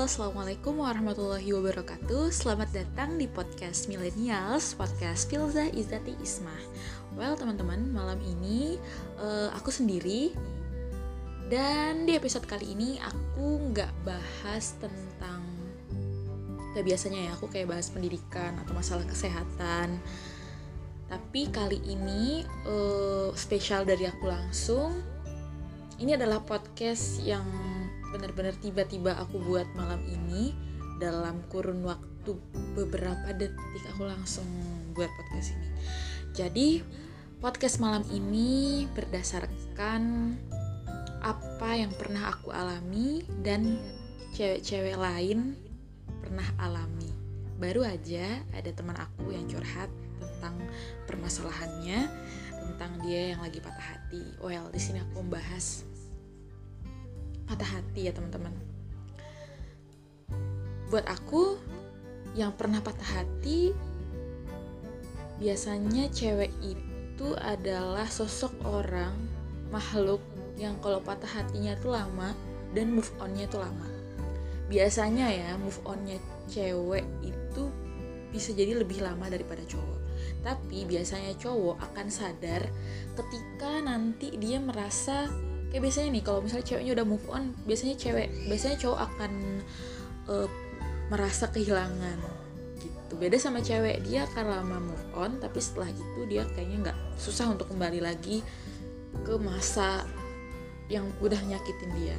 Assalamualaikum warahmatullahi wabarakatuh. Selamat datang di podcast Millennials Podcast Filza Izati Ismah. Well teman-teman, malam ini uh, aku sendiri. Dan di episode kali ini aku nggak bahas tentang Kayak biasanya ya, aku kayak bahas pendidikan atau masalah kesehatan. Tapi kali ini uh, spesial dari aku langsung Ini adalah podcast yang benar-benar tiba-tiba aku buat malam ini dalam kurun waktu beberapa detik aku langsung buat podcast ini. Jadi podcast malam ini berdasarkan apa yang pernah aku alami dan cewek-cewek lain pernah alami. Baru aja ada teman aku yang curhat tentang permasalahannya, tentang dia yang lagi patah hati. Well, di sini aku membahas patah hati ya teman-teman. Buat aku yang pernah patah hati biasanya cewek itu adalah sosok orang makhluk yang kalau patah hatinya tuh lama dan move onnya tuh lama. Biasanya ya move onnya cewek itu bisa jadi lebih lama daripada cowok. Tapi biasanya cowok akan sadar ketika nanti dia merasa kayak biasanya nih kalau misalnya ceweknya udah move on biasanya cewek biasanya cowok akan uh, merasa kehilangan gitu. Beda sama cewek dia akan lama move on tapi setelah itu dia kayaknya nggak susah untuk kembali lagi ke masa yang udah nyakitin dia.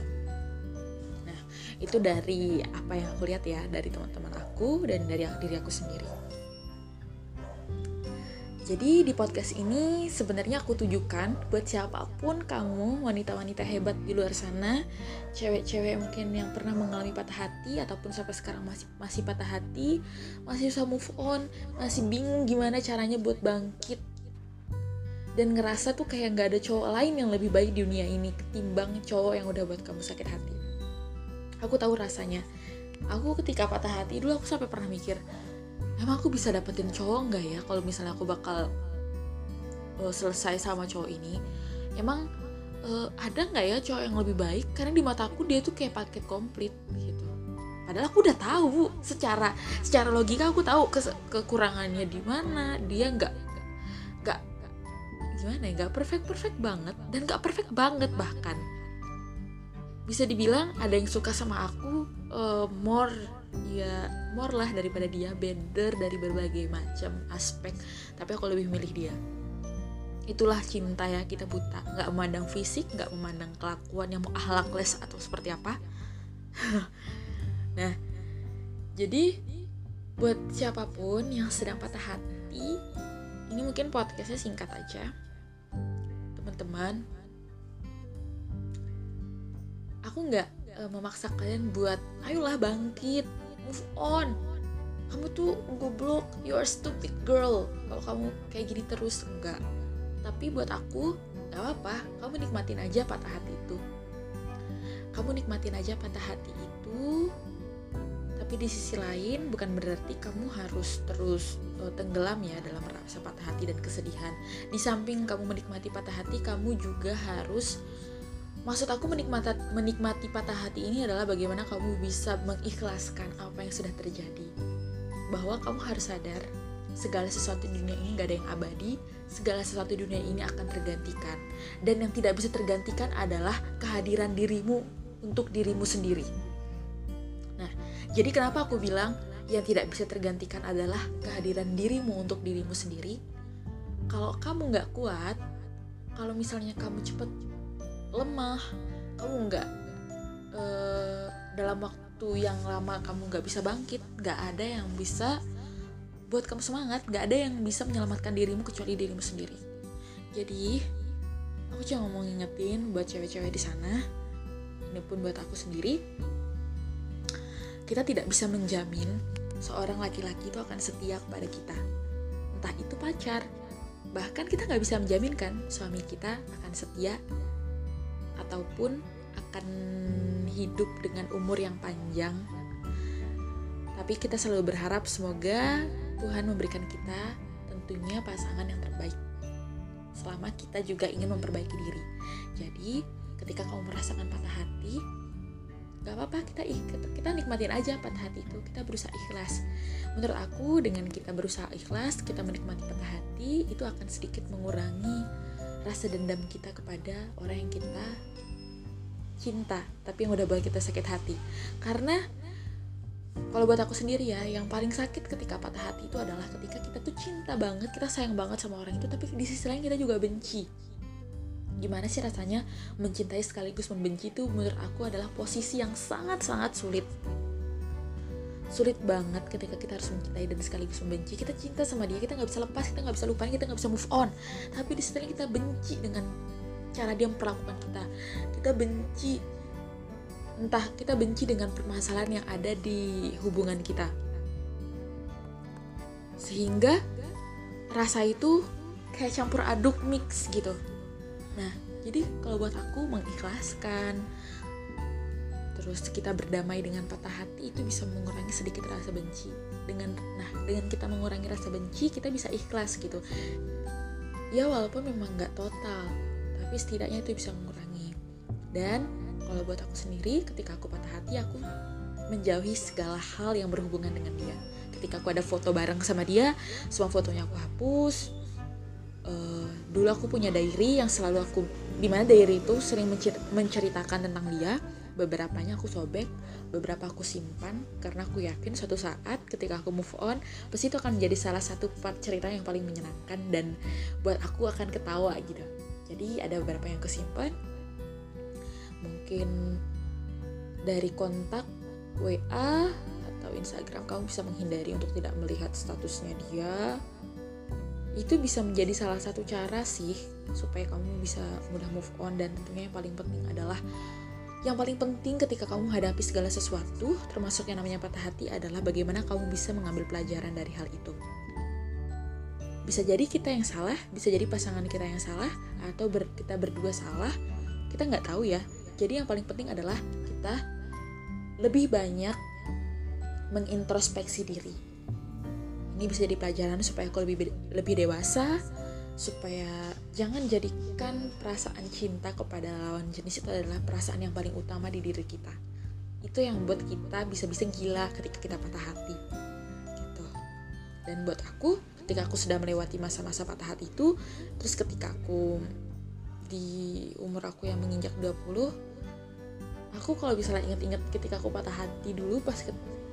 Nah itu dari apa yang aku lihat ya dari teman-teman aku dan dari diri aku sendiri jadi di podcast ini sebenarnya aku tujukan buat siapa pun kamu wanita-wanita hebat di luar sana, cewek-cewek mungkin yang pernah mengalami patah hati ataupun sampai sekarang masih masih patah hati, masih susah move on, masih bingung gimana caranya buat bangkit dan ngerasa tuh kayak nggak ada cowok lain yang lebih baik di dunia ini ketimbang cowok yang udah buat kamu sakit hati. Aku tahu rasanya. Aku ketika patah hati dulu aku sampai pernah mikir, emang aku bisa dapetin cowok nggak ya? Kalau misalnya aku bakal uh, selesai sama cowok ini emang uh, ada nggak ya cowok yang lebih baik? Karena di mataku dia tuh kayak paket komplit gitu. Padahal aku udah tahu secara secara logika aku tahu ke, kekurangannya di mana dia nggak nggak gimana ya nggak perfect perfect banget dan nggak perfect banget bahkan. Bisa dibilang ada yang suka sama aku uh, more ya more lah daripada dia better dari berbagai macam aspek. Tapi aku lebih milih dia. Itulah cinta ya kita buta. Nggak memandang fisik nggak memandang kelakuan yang mau ahlakles atau seperti apa. Nah jadi buat siapa pun yang sedang patah hati ini mungkin podcastnya singkat aja. Teman-teman aku nggak uh, memaksa kalian buat ayolah bangkit move on. Kamu tuh goblok. You are stupid girl. Kalau kamu kayak gini terus enggak. Tapi buat aku gak apa-apa. Kamu nikmatin aja patah hati itu. Kamu nikmatin aja patah hati itu. Tapi di sisi lain bukan berarti kamu harus terus uh, tenggelam ya dalam rasa patah hati dan kesedihan. Di samping kamu menikmati patah hati kamu juga harus Maksud aku menikmati, menikmati patah hati ini adalah bagaimana kamu bisa mengikhlaskan apa yang sudah terjadi. Bahwa kamu harus sadar, segala sesuatu di dunia ini gak ada yang abadi, segala sesuatu di dunia ini akan tergantikan. Dan yang tidak bisa tergantikan adalah kehadiran dirimu untuk dirimu sendiri. Nah, jadi kenapa aku bilang yang tidak bisa tergantikan adalah kehadiran dirimu untuk dirimu sendiri? Kalau kamu gak kuat, kalau misalnya kamu cepat lemah kamu nggak uh, dalam waktu yang lama kamu nggak bisa bangkit nggak ada yang bisa buat kamu semangat nggak ada yang bisa menyelamatkan dirimu kecuali dirimu sendiri. Jadi aku cuma mau ngingetin buat cewek-cewek di sana ini pun buat aku sendiri kita tidak bisa menjamin seorang laki-laki itu akan setia kepada kita. Entah itu pacar bahkan kita nggak bisa menjaminkan suami kita akan setia ataupun akan hidup dengan umur yang panjang. Tapi kita selalu berharap semoga Tuhan memberikan kita tentunya pasangan yang terbaik. Selama kita juga ingin memperbaiki diri. Jadi, ketika kamu merasakan patah hati, gak apa-apa kita kita nikmatin aja patah hati itu kita berusaha ikhlas menurut aku dengan kita berusaha ikhlas kita menikmati patah hati itu akan sedikit mengurangi rasa dendam kita kepada orang yang kita cinta tapi yang udah buat kita sakit hati. Karena kalau buat aku sendiri ya yang paling sakit ketika patah hati itu adalah ketika kita tuh cinta banget kita sayang banget sama orang itu tapi di sisi lain kita juga benci. Gimana sih rasanya mencintai sekaligus membenci itu menurut aku adalah posisi yang sangat-sangat sulit. Sulit banget ketika kita harus mencintai dan sekaligus membenci. Kita cinta sama dia kita nggak bisa lepas kita nggak bisa lupain kita nggak bisa move on. Tapi di setelah kita benci dengan cara dia memperlakukan kita kita benci entah kita benci dengan permasalahan yang ada di hubungan kita sehingga rasa itu kayak campur aduk mix gitu Nah, jadi kalau buat aku mengikhlaskan terus kita berdamai dengan patah hati itu bisa mengurangi sedikit rasa benci. Dengan nah, dengan kita mengurangi rasa benci, kita bisa ikhlas gitu. Ya walaupun memang nggak total, tapi setidaknya itu bisa mengurangi. Dan kalau buat aku sendiri, ketika aku patah hati, aku menjauhi segala hal yang berhubungan dengan dia. Ketika aku ada foto bareng sama dia, semua fotonya aku hapus, uh, dulu aku punya diary yang selalu aku di mana diary itu sering menceritakan tentang dia beberapanya aku sobek beberapa aku simpan karena aku yakin suatu saat ketika aku move on pasti itu akan menjadi salah satu part cerita yang paling menyenangkan dan buat aku akan ketawa gitu jadi ada beberapa yang kesimpan. Mungkin dari kontak WA atau Instagram kamu bisa menghindari untuk tidak melihat statusnya dia. Itu bisa menjadi salah satu cara sih supaya kamu bisa mudah move on. Dan tentunya yang paling penting adalah yang paling penting ketika kamu hadapi segala sesuatu termasuk yang namanya patah hati adalah bagaimana kamu bisa mengambil pelajaran dari hal itu. Bisa jadi kita yang salah bisa jadi pasangan kita yang salah atau ber, kita berdua salah kita nggak tahu ya. Jadi yang paling penting adalah kita lebih banyak mengintrospeksi diri. Ini bisa jadi pelajaran supaya aku lebih lebih dewasa supaya jangan jadikan perasaan cinta kepada lawan jenis itu adalah perasaan yang paling utama di diri kita. Itu yang buat kita bisa-bisa gila ketika kita patah hati. Gitu. Dan buat aku ketika aku sudah melewati masa-masa patah hati itu terus ketika aku di umur aku yang menginjak 20 aku kalau misalnya inget-inget ketika aku patah hati dulu pas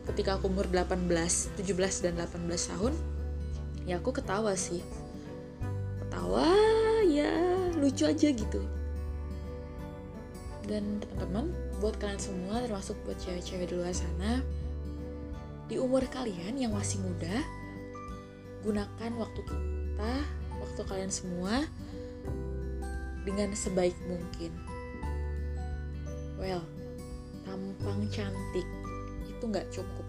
ketika aku umur 18, 17 dan 18 tahun ya aku ketawa sih. Ketawa ya lucu aja gitu. Dan teman-teman buat kalian semua termasuk buat cewek-cewek di luar sana di umur kalian yang masih muda gunakan waktu kita waktu kalian semua dengan sebaik mungkin. Well tampang cantik itu nggak cukup.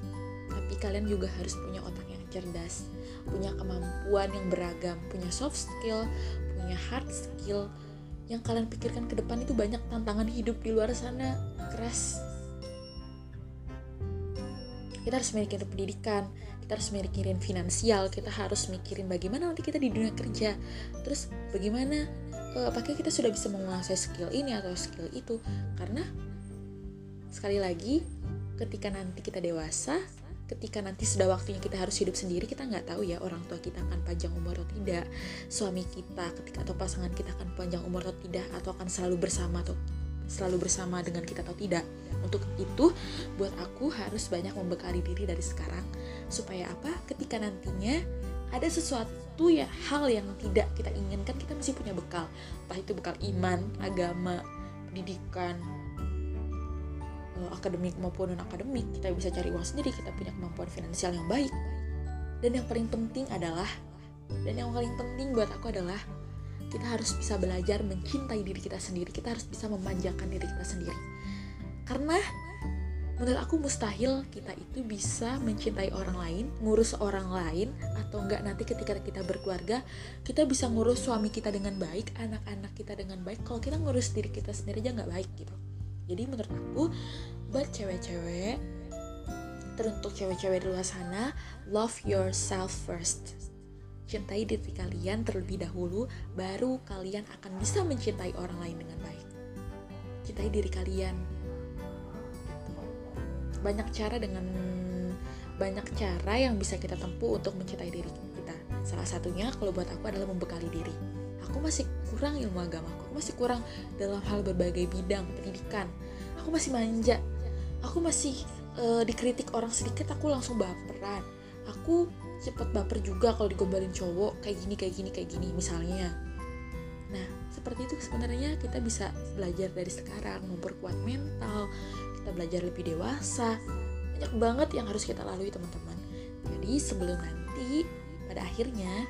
Tapi kalian juga harus punya otak yang cerdas punya kemampuan yang beragam punya soft skill punya hard skill. Yang kalian pikirkan ke depan itu banyak tantangan hidup di luar sana. Keras. Kita harus mikirin pendidikan harus mikirin finansial kita harus mikirin bagaimana nanti kita di dunia kerja. Terus bagaimana uh, apakah kita sudah bisa menguasai skill ini atau skill itu? Karena sekali lagi ketika nanti kita dewasa ketika nanti sudah waktunya kita harus hidup sendiri kita nggak tahu ya orang tua kita akan panjang umur atau tidak. Suami kita ketika atau pasangan kita akan panjang umur atau tidak atau akan selalu bersama atau selalu bersama dengan kita atau tidak. Untuk itu buat aku harus banyak membekali diri dari sekarang. Supaya apa? Ketika nantinya ada sesuatu ya hal yang tidak kita inginkan kita masih punya bekal. Entah itu bekal iman agama pendidikan uh, akademik maupun non akademik kita bisa cari uang sendiri kita punya kemampuan finansial yang baik. Dan yang paling penting adalah dan yang paling penting buat aku adalah kita harus bisa belajar mencintai diri kita sendiri. Kita harus bisa memanjakan diri kita sendiri. Karena menurut aku mustahil kita itu bisa mencintai orang lain, ngurus orang lain, atau enggak nanti ketika kita berkeluarga, kita bisa ngurus suami kita dengan baik, anak-anak kita dengan baik, kalau kita ngurus diri kita sendiri aja nggak baik gitu. Jadi menurut aku buat cewek-cewek teruntuk cewek-cewek di luar sana love yourself first cintai diri kalian terlebih dahulu baru kalian akan bisa mencintai orang lain dengan baik. Cintai diri kalian. Gitu. banyak cara dengan banyak cara yang bisa kita tempuh untuk mencintai diri kita. Salah satunya kalau buat aku adalah membekali diri. Aku masih kurang ilmu agama aku masih kurang dalam hal berbagai bidang pendidikan. Aku masih manja. Aku masih uh, dikritik orang sedikit aku langsung baperan. Aku cepet baper juga kalau digombalin cowok kayak gini kayak gini kayak gini misalnya. Nah seperti itu sebenarnya kita bisa belajar dari sekarang memperkuat mental kita belajar lebih dewasa. Banyak banget yang harus kita lalui teman-teman. Jadi sebelum nanti pada akhirnya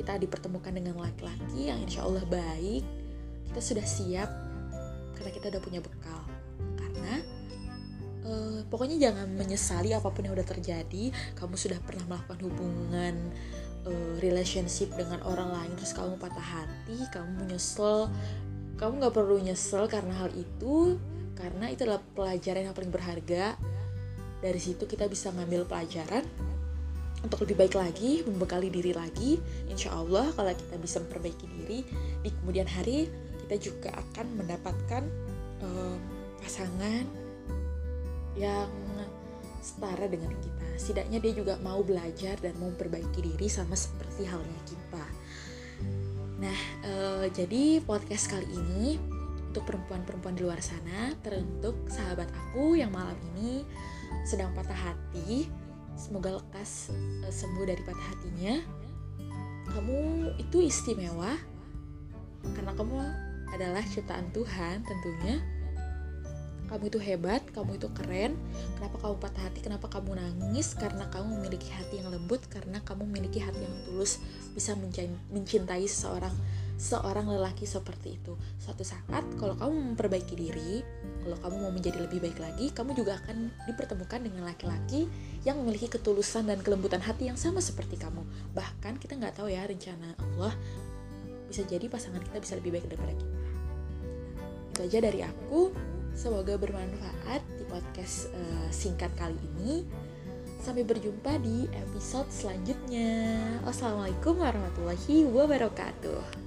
kita dipertemukan dengan laki-laki yang insya Allah baik kita sudah siap karena kita udah punya bekal uh, pokoknya jangan menyesali apa pun yang udah terjadi. Kamu sudah pernah melakukan hubungan uh, relationship dengan orang lain terus kamu patah hati kamu menyesal. Kamu nggak perlu nyesel karena hal itu karena itu adalah pelajaran yang paling berharga. Dari situ kita bisa ngambil pelajaran untuk lebih baik lagi, membekali diri lagi. Insya Allah kalau kita bisa memperbaiki diri di kemudian hari kita juga akan mendapatkan uh, pasangan yang setara dengan kita. Setidaknya dia juga mau belajar dan mau memperbaiki diri sama seperti halnya kita. Nah, uh, jadi podcast kali ini untuk perempuan-perempuan di luar sana teruntuk sahabat aku yang malam ini sedang patah hati semoga lekas uh, sembuh dari patah hatinya kamu itu istimewa karena kamu adalah ciptaan Tuhan tentunya kamu itu hebat, kamu itu keren. Kenapa kamu patah hati? Kenapa kamu nangis? Karena kamu memiliki hati yang lembut, karena kamu memiliki hati yang tulus, bisa mencintai seseorang seorang lelaki seperti itu. Suatu saat kalau kamu memperbaiki diri, kalau kamu mau menjadi lebih baik lagi, kamu juga akan dipertemukan dengan laki-laki yang memiliki ketulusan dan kelembutan hati yang sama seperti kamu. Bahkan kita nggak tahu ya rencana Allah bisa jadi pasangan kita bisa lebih baik daripada kita. Itu aja dari aku. Semoga bermanfaat di podcast uh, singkat kali ini. Sampai berjumpa di episode selanjutnya. Wassalamualaikum warahmatullahi wabarakatuh.